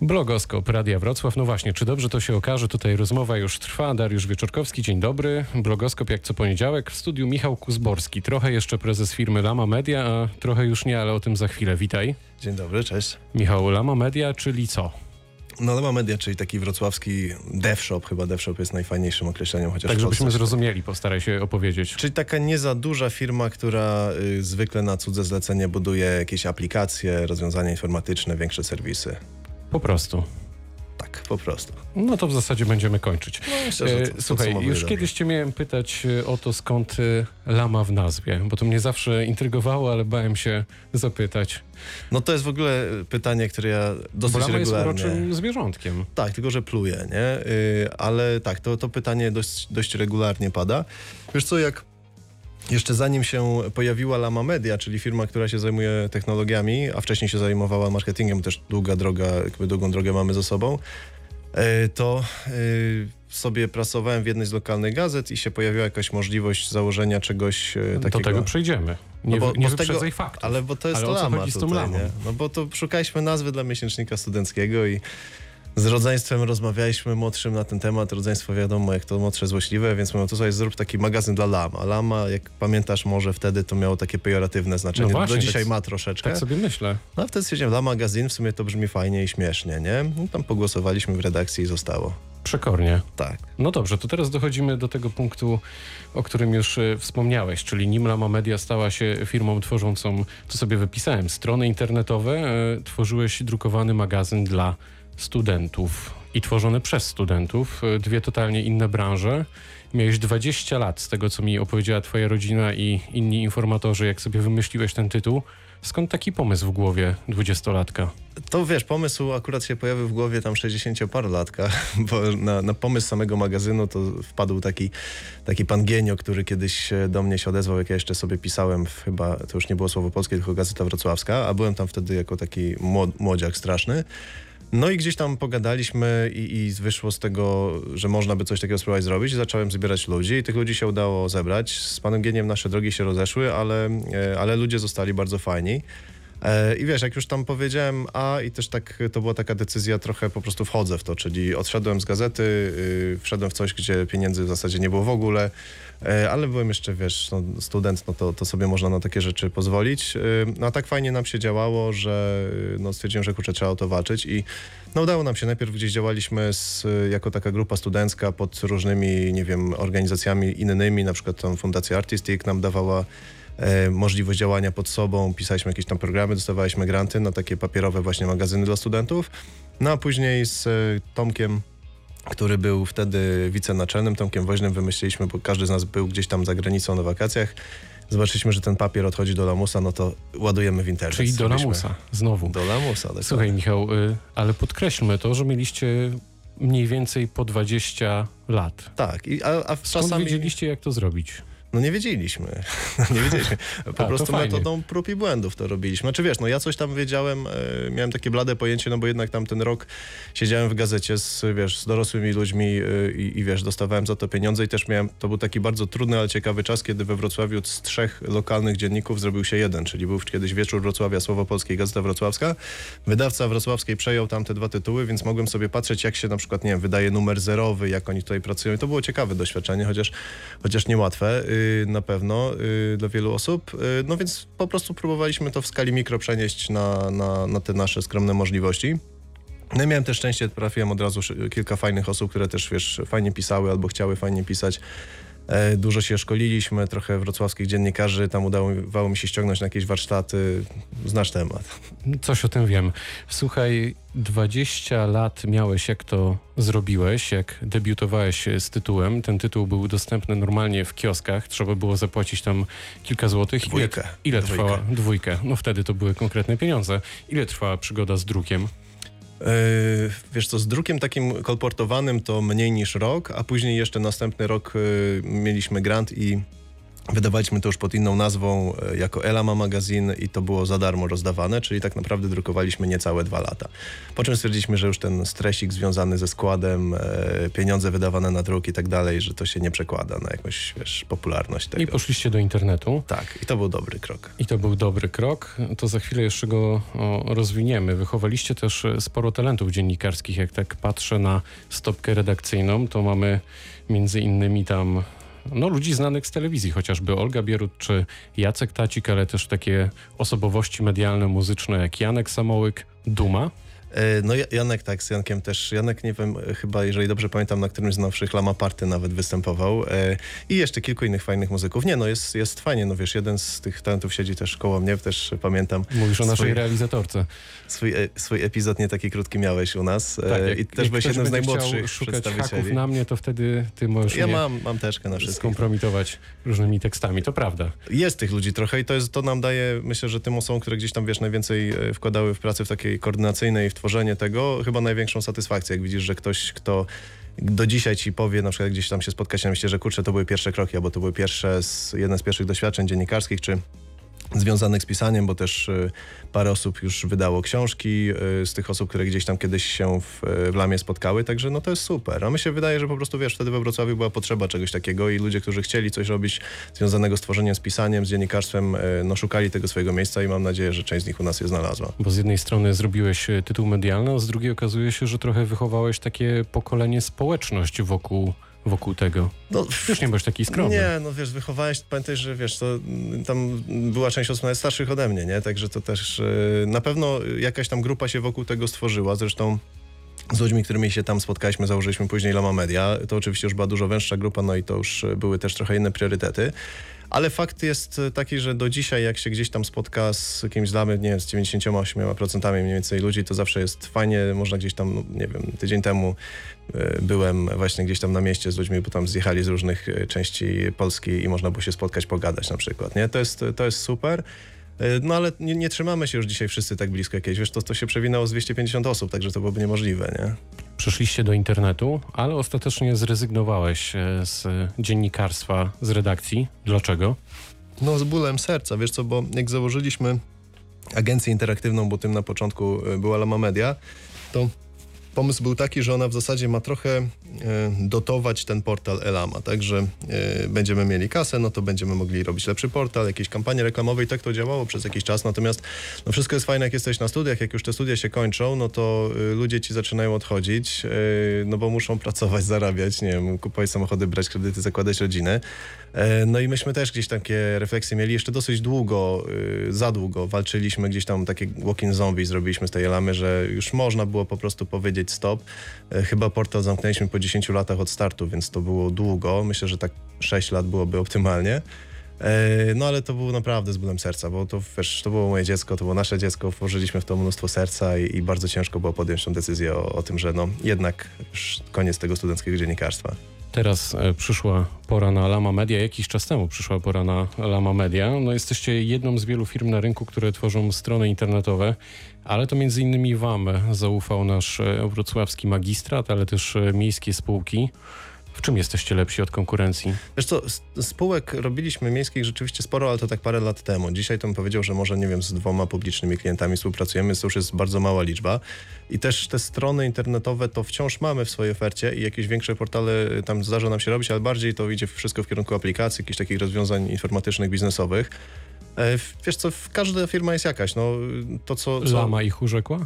Blogoskop Radia Wrocław. No właśnie, czy dobrze to się okaże? Tutaj rozmowa już trwa. Dariusz Wieczorkowski, dzień dobry. Blogoskop jak co poniedziałek. W studiu Michał Kuzborski. Trochę jeszcze prezes firmy Lama Media, a trochę już nie, ale o tym za chwilę. Witaj. Dzień dobry, cześć. Michał, Lama Media, czyli co? No Lama Media, czyli taki wrocławski dev shop, chyba dev shop jest najfajniejszym określeniem, chociaż Tak, żebyśmy zrozumieli, postaraj się opowiedzieć. Czyli taka nie za duża firma, która y, zwykle na cudze zlecenie buduje jakieś aplikacje, rozwiązania informatyczne, większe serwisy. Po prostu. Tak, po prostu. No to w zasadzie będziemy kończyć. myślę, że E, to Słuchaj, już kiedyś cię miałem pytać e, o to, skąd e, lama w nazwie, bo to mnie zawsze intrygowało, ale bałem się zapytać. No to jest w ogóle pytanie, które ja Bo dosyć lama jest regularnie... uroczym zwierzątkiem. Tak, tylko że pluje, nie? Y, ale tak, to, to pytanie dość, dość regularnie pada. Wiesz co, jak jeszcze zanim się pojawiła Lama Media, czyli firma, która się zajmuje technologiami, a wcześniej się zajmowała marketingiem, też długa droga, jakby długą drogę mamy za sobą, y, to y, sobie pracowałem w jednej z lokalnych gazet i się pojawiła jakaś możliwość założenia czegoś y, takiego. Do tego przejdziemy. Nie, No bo- nie bo tego- faktów. Ale bo to jest Ale lama tutaj? No bo to szukaliśmy nazwy dla miesięcznika studenckiego i z rodzeństwem rozmawialiśmy młodszym na ten temat. Rodzeństwo wiadomo, jak to młodsze złośliwe, więc mówią, to sobie zrób taki magazyn dla lam. A lama, jak pamiętasz, może wtedy to miało takie pejoratywne znaczenie. No właśnie, Do dzisiaj tak- ma troszeczkę. Tak sobie myślę. No a wtedy stwierdziłem, la magazyn, w sumie to brzmi fajnie i śmiesznie, nie? No, tam pogłosowaliśmy w redakcji i zostało. Przekornie. Tak. No dobrze, to teraz dochodzimy do tego punktu, o którym już e, wspomniałeś, czyli nim Lama Media stała się firmą tworzącą, to sobie wypisałem, strony internetowe, e, tworzyłeś drukowany magazyn dla studentów i tworzony przez studentów, e, dwie totalnie inne branże. Miałeś 20 lat z tego, co mi opowiedziała twoja rodzina i inni informatorzy, jak sobie wymyśliłeś ten tytuł. Skąd taki pomysł w głowie dwudziestolatka? To wiesz, pomysł akurat się pojawił w głowie tam 60-parolatka, bo na, na pomysł samego magazynu to wpadł taki, taki pan Genio, który kiedyś e, do mnie się odezwał, jak ja jeszcze sobie pisałem, w, chyba to już nie było Słowo Polskie, tylko Gazeta Wrocławska, a byłem tam wtedy jako taki młod, młodziak straszny. No i gdzieś tam pogadaliśmy i, i wyszło z tego, że można by coś takiego spróbować zrobić. Zacząłem zbierać ludzi i tych ludzi się udało zebrać. Z panem Geniem nasze drogi się rozeszły, ale, e, ale ludzie zostali bardzo fajni. E, I wiesz, jak już tam powiedziałem A i też tak to była taka decyzja, trochę po prostu wchodzę w to, czyli odszedłem z gazety, y, wszedłem w coś, gdzie pieniędzy w zasadzie nie było w ogóle, e, ale byłem jeszcze, wiesz, no, student, no to, to sobie można na takie rzeczy pozwolić. Y, No a tak fajnie nam się działało, że y, no, stwierdziłem, że kurczę, trzeba o to walczyć i no udało nam się. Najpierw gdzieś działaliśmy z, y, jako taka grupa studencka pod różnymi, nie wiem, organizacjami innymi, na przykład tam Fundacja Artistic nam dawała e, możliwość działania pod sobą, pisaliśmy jakieś tam programy, dostawaliśmy granty na takie papierowe właśnie magazyny dla studentów. No a później z e, Tomkiem, który był wtedy wicenaczelnym, Tomkiem Woźnym wymyśliliśmy, bo każdy z nas był gdzieś tam za granicą na wakacjach, zobaczyliśmy, że ten papier odchodzi do lamusa, no to ładujemy w internet. Czyli do lamusa, znowu. Do lamusa, dokładnie. Słuchaj, Michał, y, ale podkreślmy to, że mieliście mniej więcej po 20 lat. Tak, i, a, a Skąd czasami... wiedzieliście, jak to zrobić? No nie wiedzieliśmy. nie wiedzieliśmy. Po to prostu fajnie. metodą prób i błędów to robiliśmy. Znaczy wiesz, no ja coś tam wiedziałem, e, miałem takie blade pojęcie, no bo jednak tam ten rok siedziałem w gazecie z, wiesz, z dorosłymi ludźmi e, i, i wiesz, dostawałem za to pieniądze i też miałem, to był taki bardzo trudny, ale ciekawy czas, kiedy we Wrocławiu z trzech lokalnych dzienników zrobił się jeden, czyli był kiedyś Wieczór Wrocławia, Słowo Polskie i Gazeta Wrocławska. Wydawca wrocławskiej przejął tam te dwa tytuły, więc mogłem sobie patrzeć, jak się na przykład, nie wiem, wydaje numer zerowy, jak oni tutaj pracują. I to było ciekawe doświadczenie, chociaż, chociaż niełatwe yy, na pewno yy, dla wielu osób. Yy, no więc po prostu próbowaliśmy to w skali mikro przenieść na, na, na te nasze skromne możliwości. No miałem też szczęście, trafiłem od razu kilka fajnych osób, które też, wiesz, fajnie pisały albo chciały fajnie pisać. E, Dużo się szkoliliśmy, trochę wrocławskich dziennikarzy, tam udało mi się ściągnąć na jakieś warsztaty. Znasz temat. Coś o tym wiem. Słuchaj, 20 lat miałeś, jak to zrobiłeś, jak debiutowałeś z tytułem. Ten tytuł był dostępny normalnie w kioskach, trzeba było zapłacić tam kilka złotych. Ile, Dwójkę. ile Dwójkę. trwała? Dwójkę. No wtedy to były konkretne pieniądze. Ile trwała przygoda z drukiem? Yy, wiesz co, z drukiem takim kolportowanym to mniej niż rok, a później jeszcze następny rok yy, mieliśmy grant i Wydawaliśmy to już pod inną nazwą, e, jako Elama Magazine i to było za darmo rozdawane, czyli tak naprawdę drukowaliśmy niecałe dwa lata. Po czym stwierdziliśmy, że już ten stresik związany ze składem, e, pieniądze wydawane na druk i tak dalej, że to się nie przekłada na jakąś, wiesz, popularność tego. I poszliście do internetu. Tak, i to był dobry krok. I to był dobry krok. To za chwilę jeszcze go rozwiniemy. Wychowaliście też e, sporo talentów dziennikarskich. Jak tak patrzę na stopkę redakcyjną, to mamy między innymi tam no, ludzi znanych z telewizji, chociażby Olga Bierut czy Jacek Tacik, ale też takie osobowości medialne, muzyczne jak Janek Samołyk, Duma. E, no Ja- Janek tak, z Jankiem też. Janek, nie wiem, e, chyba jeżeli dobrze pamiętam, na którymś z nowszych Lama Party nawet występował. E, I jeszcze kilku innych fajnych muzyków. Nie no, jest, jest fajnie, no wiesz, jeden z tych talentów siedzi też koło mnie, też pamiętam. Mówisz o naszej Swój- realizatorce. Swój, swój epizod nie taki krótki miałeś u nas Tak, jak, i też byłeś jednym z najmłodszych szukać haków na mnie, to wtedy ty możesz Ja mam, mam teczkę na wszystko. skompromitować różnymi tekstami. To prawda. Jest tych ludzi trochę i to, jest, to nam daje, myślę, że tym osobom, które gdzieś tam, wiesz, najwięcej wkładały w pracę w takiej koordynacyjnej, w tworzenie tego, chyba największą satysfakcję, jak widzisz, że ktoś, kto do dzisiaj ci powie, na przykład gdzieś tam się spotkać na mieście, że kurczę, to były pierwsze kroki, albo to były pierwsze, z, jedne z pierwszych doświadczeń dziennikarskich, czy związanych z pisaniem, bo też y, parę osób już wydało książki y, z tych osób, które gdzieś tam kiedyś się w, w Lamie spotkały, także no to jest super. A mi się wydaje, że po prostu wiesz, wtedy we Wrocławiu była potrzeba czegoś takiego i ludzie, którzy chcieli coś robić związanego z tworzeniem, z pisaniem, z dziennikarstwem, y, no szukali tego swojego miejsca i mam nadzieję, że część z nich u nas je znalazła. Bo z jednej strony zrobiłeś tytuł medialny, a z drugiej okazuje się, że trochę wychowałeś takie pokolenie, społeczność wokół, wokół tego. No, Już nie byłeś taki skromny. Nie, no wiesz, wychowałeś, pamiętaj, że wiesz, to tam była część osób nawet starszych ode mnie, nie? Także to też y, na pewno jakaś tam grupa się wokół tego stworzyła. Zresztą z ludźmi, którymi się tam spotkaliśmy, założyliśmy później Lama Media. To oczywiście już była dużo węższa grupa, no i to już były też trochę inne priorytety. Ale fakt jest y, taki, że do dzisiaj, jak się gdzieś tam spotka z kimś z Lamy, nie wiem, z 98% mniej więcej ludzi, to zawsze jest fajnie. Można gdzieś tam, no, nie wiem, tydzień temu y, byłem właśnie gdzieś tam na mieście z ludźmi, bo tam zjechali z różnych y, części Polski i można było się spotkać, pogadać na przykład, nie? To jest, to jest super. No ale nie, nie trzymamy się już dzisiaj wszyscy tak blisko jakieś, wiesz, to, to się przewinęło z 250 osób, także to byłoby niemożliwe, nie? Przeszliście do internetu, ale ostatecznie zrezygnowałeś e, z dziennikarstwa, z redakcji. Dlaczego? No z bólem serca, wiesz co, bo jak założyliśmy agencję interaktywną, bo tym na początku y, była Lama Media, to pomysł był taki, że ona w zasadzie ma trochę e, dotować ten portal Elama, tak, że e, będziemy mieli kasę, no to będziemy mogli robić lepszy portal, jakieś kampanie reklamowe i tak to działało przez jakiś czas, natomiast no wszystko jest fajne, jak jesteś na studiach, jak już te studia się kończą, no to y, ludzie ci zaczynają odchodzić, no bo muszą pracować, zarabiać, nie wiem, kupować samochody, brać kredyty, zakładać rodziny. E, No i myśmy też gdzieś takie refleksje mieli jeszcze dosyć długo, za długo walczyliśmy gdzieś tam takie walking zombie zrobiliśmy z tej lamy, że już można było po prostu powiedzieć stop. E, Chyba portal zamknęliśmy po 10 latach od startu, więc to było długo. Myślę, że tak 6 lat byłoby optymalnie. E, No ale to było naprawdę z bólem serca, bo to, wiesz, to było moje dziecko, to było nasze dziecko, włożyliśmy w to mnóstwo serca i, i bardzo ciężko było podjąć tę decyzję o, o tym, że no jednak koniec tego studenckiego dziennikarstwa. Teraz e, przyszła pora na Lama Media. Jakiś czas temu przyszła pora na Lama Media. No, jesteście jedną z wielu firm na rynku, które tworzą strony internetowe, ale to między innymi Wam zaufał nasz e, wrocławski magistrat, ale też e, miejskie spółki. W czym jesteście lepsi od konkurencji? Wiesz co, spółek robiliśmy miejskich rzeczywiście sporo, ale to tak parę lat temu. Dzisiaj to bym powiedział, że może, nie wiem, z dwoma publicznymi klientami współpracujemy, to już jest bardzo mała liczba. I też te strony internetowe to wciąż mamy w swojej ofercie i jakieś większe portale y, tam zdarza nam się robić, ale bardziej to idzie wszystko w kierunku aplikacji, jakichś takich rozwiązań informatycznych, biznesowych. E, Wiesz co, każda firma jest jakaś. No, to, co, co Lama ich urzekła?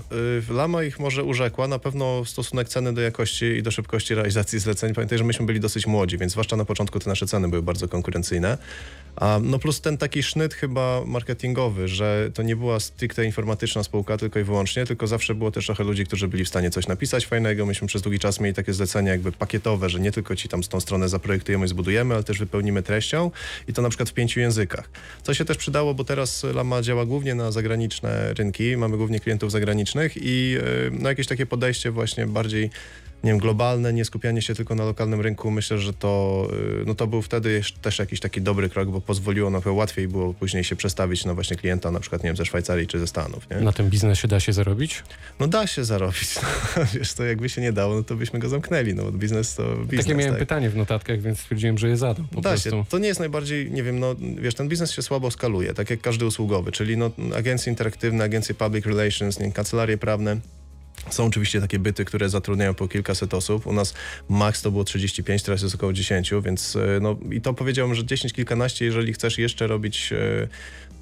Y, Lama ich może urzekła, na pewno stosunek ceny do jakości i do szybkości realizacji zleceń. Pamiętaj, że myśmy byli dosyć młodzi, więc zwłaszcza na początku te nasze ceny były bardzo konkurencyjne. No plus ten taki sznyt chyba marketingowy, że to nie była stricte informatyczna spółka tylko i wyłącznie, tylko zawsze było też trochę ludzi, którzy byli w stanie coś napisać fajnego. Myśmy przez długi czas mieli takie zlecenia jakby pakietowe, że nie tylko ci tam z tą stronę zaprojektujemy i zbudujemy, ale też wypełnimy treścią i to na przykład w pięciu językach. Co się też przydało, bo teraz Lama działa głównie na zagraniczne rynki, mamy głównie klientów zagranicznych i y, no, jakieś takie podejście właśnie bardziej nie wiem, globalne, nie skupianie się tylko na lokalnym rynku, myślę, że to, y, no to był wtedy też jakiś taki dobry krok, bo pozwoliło na pewno łatwiej było później się przestawić na właśnie klienta, na przykład, nie wiem, ze Szwajcarii czy ze Stanów, nie? Na tym biznesie da się zarobić? No da się zarobić, no, wiesz, to jakby się nie dało, no to byśmy go zamknęli, no bo biznes to biznes, Takie miałem tak. pytanie w notatkach, więc stwierdziłem, że je zadam po Da prostu. się. To nie jest najbardziej, nie wiem, no wiesz, ten biznes się słabo skaluje, tak jak każdy usługowy, czyli no, agencje interaktywne, agencje public relations, nie, kancelarie prawne. Są oczywiście takie byty, które zatrudniają po kilkaset osób. U nas max to było 35, teraz jest około 10, więc e, no i to powiedziałbym, że 10, kilkanaście, jeżeli chcesz jeszcze robić e,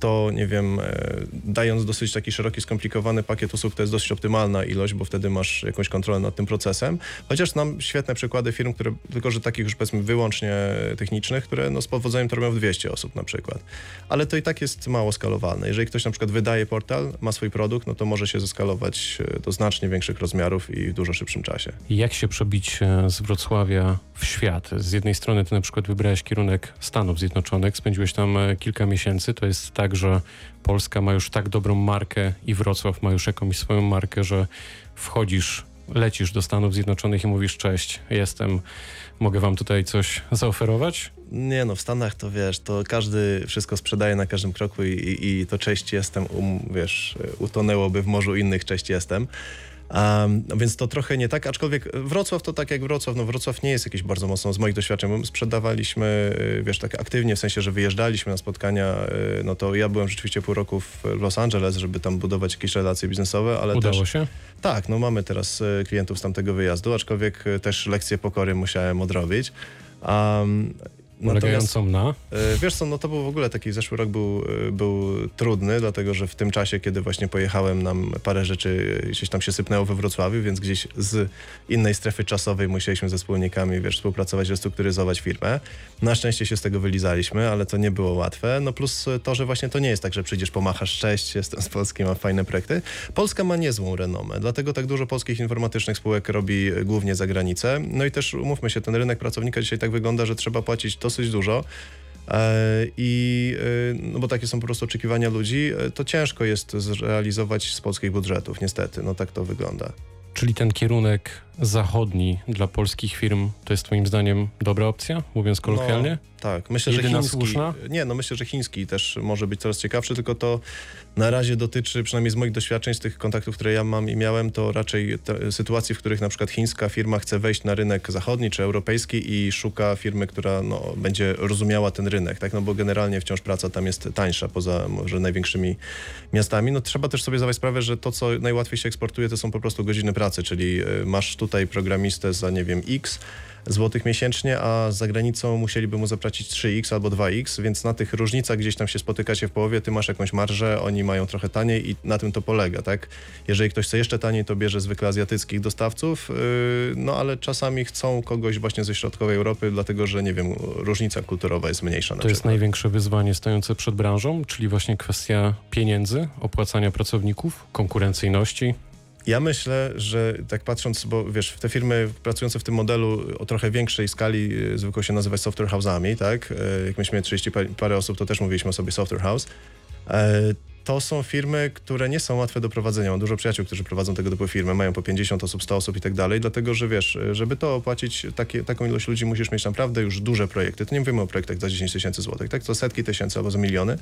to, nie wiem, e, dając dosyć taki szeroki, skomplikowany pakiet usług, to jest dosyć optymalna ilość, bo wtedy masz jakąś kontrolę nad tym procesem. Chociaż znam świetne przykłady firm, które, tylko że takich już powiedzmy wyłącznie technicznych, które no, z powodzeniem to robią w 200 osób na przykład. Ale to i tak jest mało skalowalne. Jeżeli ktoś na przykład wydaje portal, ma swój produkt, no to może się zeskalować e, do znacznie większych rozmiarów i w dużo szybszym czasie. Jak się przebić e, z Wrocławia w świat? Z jednej strony ty na przykład wybrałeś kierunek Stanów Zjednoczonych, spędziłeś tam e, kilka miesięcy. To jest tak, że Polska ma już tak dobrą markę i Wrocław ma już jakąś swoją markę, że wchodzisz, lecisz do Stanów Zjednoczonych i mówisz cześć, jestem, mogę wam tutaj coś zaoferować? Nie no, w Stanach to wiesz, to każdy wszystko sprzedaje na każdym kroku i, i, i to cześć jestem, um, wiesz, utonęłoby w morzu innych cześć jestem. Um, więc to trochę nie tak, aczkolwiek Wrocław to tak jak Wrocław, no Wrocław nie jest jakiś bardzo mocno z moich doświadczeń, sprzedawaliśmy, y, wiesz, tak aktywnie, w sensie, że wyjeżdżaliśmy na spotkania, y, no to ja byłem rzeczywiście pół roku w Los Angeles, żeby tam budować jakieś relacje biznesowe, ale Udało też... się? Tak, no mamy teraz y, klientów z tamtego wyjazdu, aczkolwiek też lekcję pokory musiałem odrobić. Um, Polegającą na? E, Wiesz co, no to był w ogóle taki zeszły rok był, e, był trudny, dlatego że w tym czasie, kiedy właśnie pojechałem, nam parę rzeczy gdzieś tam się sypnęło we Wrocławiu, więc gdzieś z innej strefy czasowej musieliśmy ze wspólnikami, wiesz, współpracować, restrukturyzować firmę. Na szczęście się z tego wylizaliśmy, ale to nie było łatwe. No plus to, że właśnie to nie jest tak, że przyjdziesz, pomachasz, cześć, jestem z Polski, mam fajne projekty. Polska ma niezłą renomę, dlatego tak dużo polskich informatycznych spółek robi głównie za granicę. No i też umówmy się, ten rynek pracownika dzisiaj tak wygląda, że trzeba płacić dosyć dużo. E, I e, no bo takie są po prostu oczekiwania ludzi, e, to ciężko jest zrealizować z polskich budżetów, niestety. No tak to wygląda. Czyli ten kierunek zachodni dla polskich firm to jest twoim zdaniem dobra opcja, mówiąc kolokwialnie? No, tak, myślę, Jedyna że chiński, słuszna? Nie, no myślę, że chiński też może być coraz ciekawszy, tylko to na razie dotyczy, przynajmniej z moich doświadczeń, z tych kontaktów, które ja mam i miałem, to raczej te, sytuacji, w których na przykład chińska firma chce wejść na rynek zachodni czy europejski i szuka firmy, która no, będzie rozumiała ten rynek, tak, no bo generalnie wciąż praca tam jest tańsza, poza może największymi miastami. No trzeba też sobie zdawać sprawę, że to, co najłatwiej się eksportuje, to są po prostu godziny pracy, czyli y, masz tutaj programistę za, nie wiem, x, złotych miesięcznie, a za granicą musieliby mu zapłacić 3x albo 2x, więc na tych różnicach gdzieś tam się spotykacie w połowie, ty masz jakąś marżę, oni mają trochę taniej i na tym to polega, tak? Jeżeli ktoś chce jeszcze taniej, to bierze zwykle azjatyckich dostawców, yy, no ale czasami chcą kogoś właśnie ze środkowej Europy, dlatego że, nie wiem, różnica kulturowa jest mniejsza na To jest przykład. największe wyzwanie stojące przed branżą, czyli właśnie kwestia pieniędzy, opłacania pracowników, konkurencyjności. Ja myślę, że tak patrząc, bo wiesz, te firmy pracujące w tym modelu o trochę większej skali y, zwykło się nazywać software house'ami, tak? Y, Jak myśmy mieli 30 pa- parę osób, to też mówiliśmy o sobie software house. E, To są firmy, które nie są łatwe do prowadzenia. Mam dużo przyjaciół, którzy prowadzą tego typu firmy, mają po 50 osób, 100 osób i tak dalej, dlatego że wiesz, żeby to opłacić, takie, taką ilość ludzi musisz mieć naprawdę już duże projekty. To nie mówimy o projektach za 10 tysięcy złotych, tak? To setki tysięcy albo za miliony.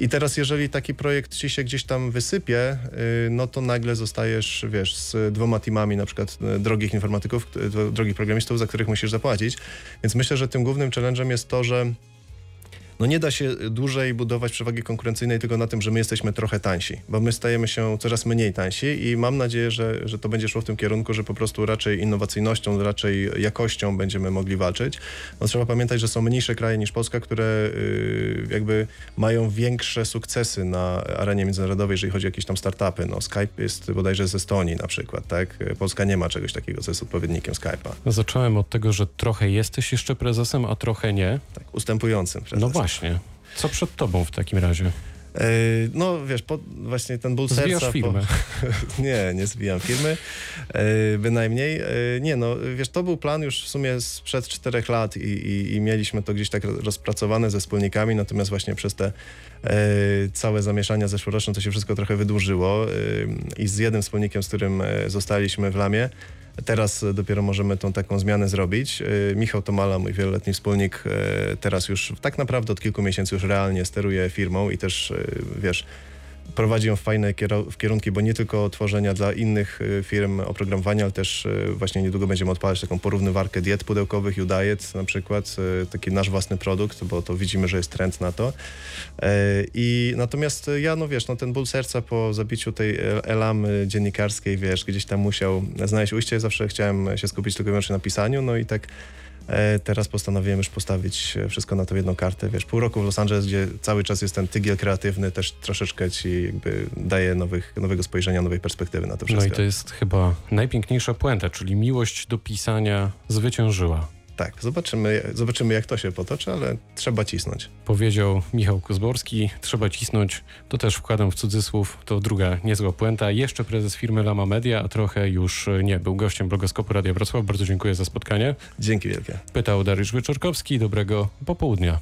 I teraz, jeżeli taki projekt ci się gdzieś tam wysypie, y, no to nagle zostajesz, wiesz, z dwoma teamami na przykład y, drogich informatyków, y, drogich programistów, za których musisz zapłacić. Więc myślę, że tym głównym challenge'em jest to, że no nie da się dłużej budować przewagi konkurencyjnej tylko na tym, że my jesteśmy trochę tańsi, bo my stajemy się coraz mniej tańsi i mam nadzieję, że, że to będzie szło w tym kierunku, że po prostu raczej innowacyjnością, raczej jakością będziemy mogli walczyć. No trzeba pamiętać, że są mniejsze kraje niż Polska, które y, jakby mają większe sukcesy na arenie międzynarodowej, jeżeli chodzi o jakieś tam startupy. No Skype jest bodajże z Estonii na przykład, tak? Polska nie ma czegoś takiego, co jest odpowiednikiem Skype'a. Zacząłem od tego, że trochę jesteś jeszcze prezesem, a trochę nie. Tak, ustępującym prezesem. No właśnie. Co przed tobą w takim razie? Yy, No wiesz, po, właśnie ten ból Zwijasz serca... firmę. Po, nie, nie zwijam firmy, yy, bynajmniej. Yy, Nie no, wiesz, to był plan już w sumie sprzed czterech lat i, i, i mieliśmy to gdzieś tak rozpracowane ze wspólnikami, natomiast właśnie przez te całe zamieszania zeszłoroczne to się wszystko trochę wydłużyło i z jednym wspólnikiem, z którym zostaliśmy w Lamie, Teraz e, dopiero możemy tą taką zmianę zrobić. E, Michał Tomala, mój wieloletni wspólnik, e, teraz już tak naprawdę od kilku miesięcy już realnie steruje firmą i też, wiesz, prowadzi ją w fajne kierunki, bo nie tylko tworzenia dla innych e, firm oprogramowania, ale też e, właśnie niedługo będziemy odpalać taką porównywarkę diet pudełkowych, YouDiet na przykład, e, taki nasz własny produkt, bo to widzimy, że jest trend na to. E, I natomiast ja, no wiesz, no ten ból serca po zabiciu tej elamy dziennikarskiej, wiesz, gdzieś tam musiał znaleźć ujście. Zawsze chciałem się skupić tylko i wyłącznie na pisaniu, no i tak teraz postanowiłem już postawić e, wszystko na to w jedną kartę. Wiesz, pół roku w Los Angeles, gdzie cały czas jest ten tygiel kreatywny, też troszeczkę ci jakby daje nowych, nowego spojrzenia, nowej perspektywy na to No wszystko. i to jest chyba najpiękniejsza puenta, czyli miłość do pisania zwyciężyła. Tak, zobaczymy, zobaczymy jak to się potoczy, ale trzeba cisnąć. Powiedział Michał Kozborski, trzeba cisnąć, to też wkładam w cudzysłów, to druga niezła puenta. Jeszcze prezes firmy Lama Media, a trochę już nie, był gościem blogoskopu Radia Wrocław. Bardzo dziękuję za spotkanie. Dzięki wielkie. Pytał Dariusz Wyczorkowski, dobrego popołudnia.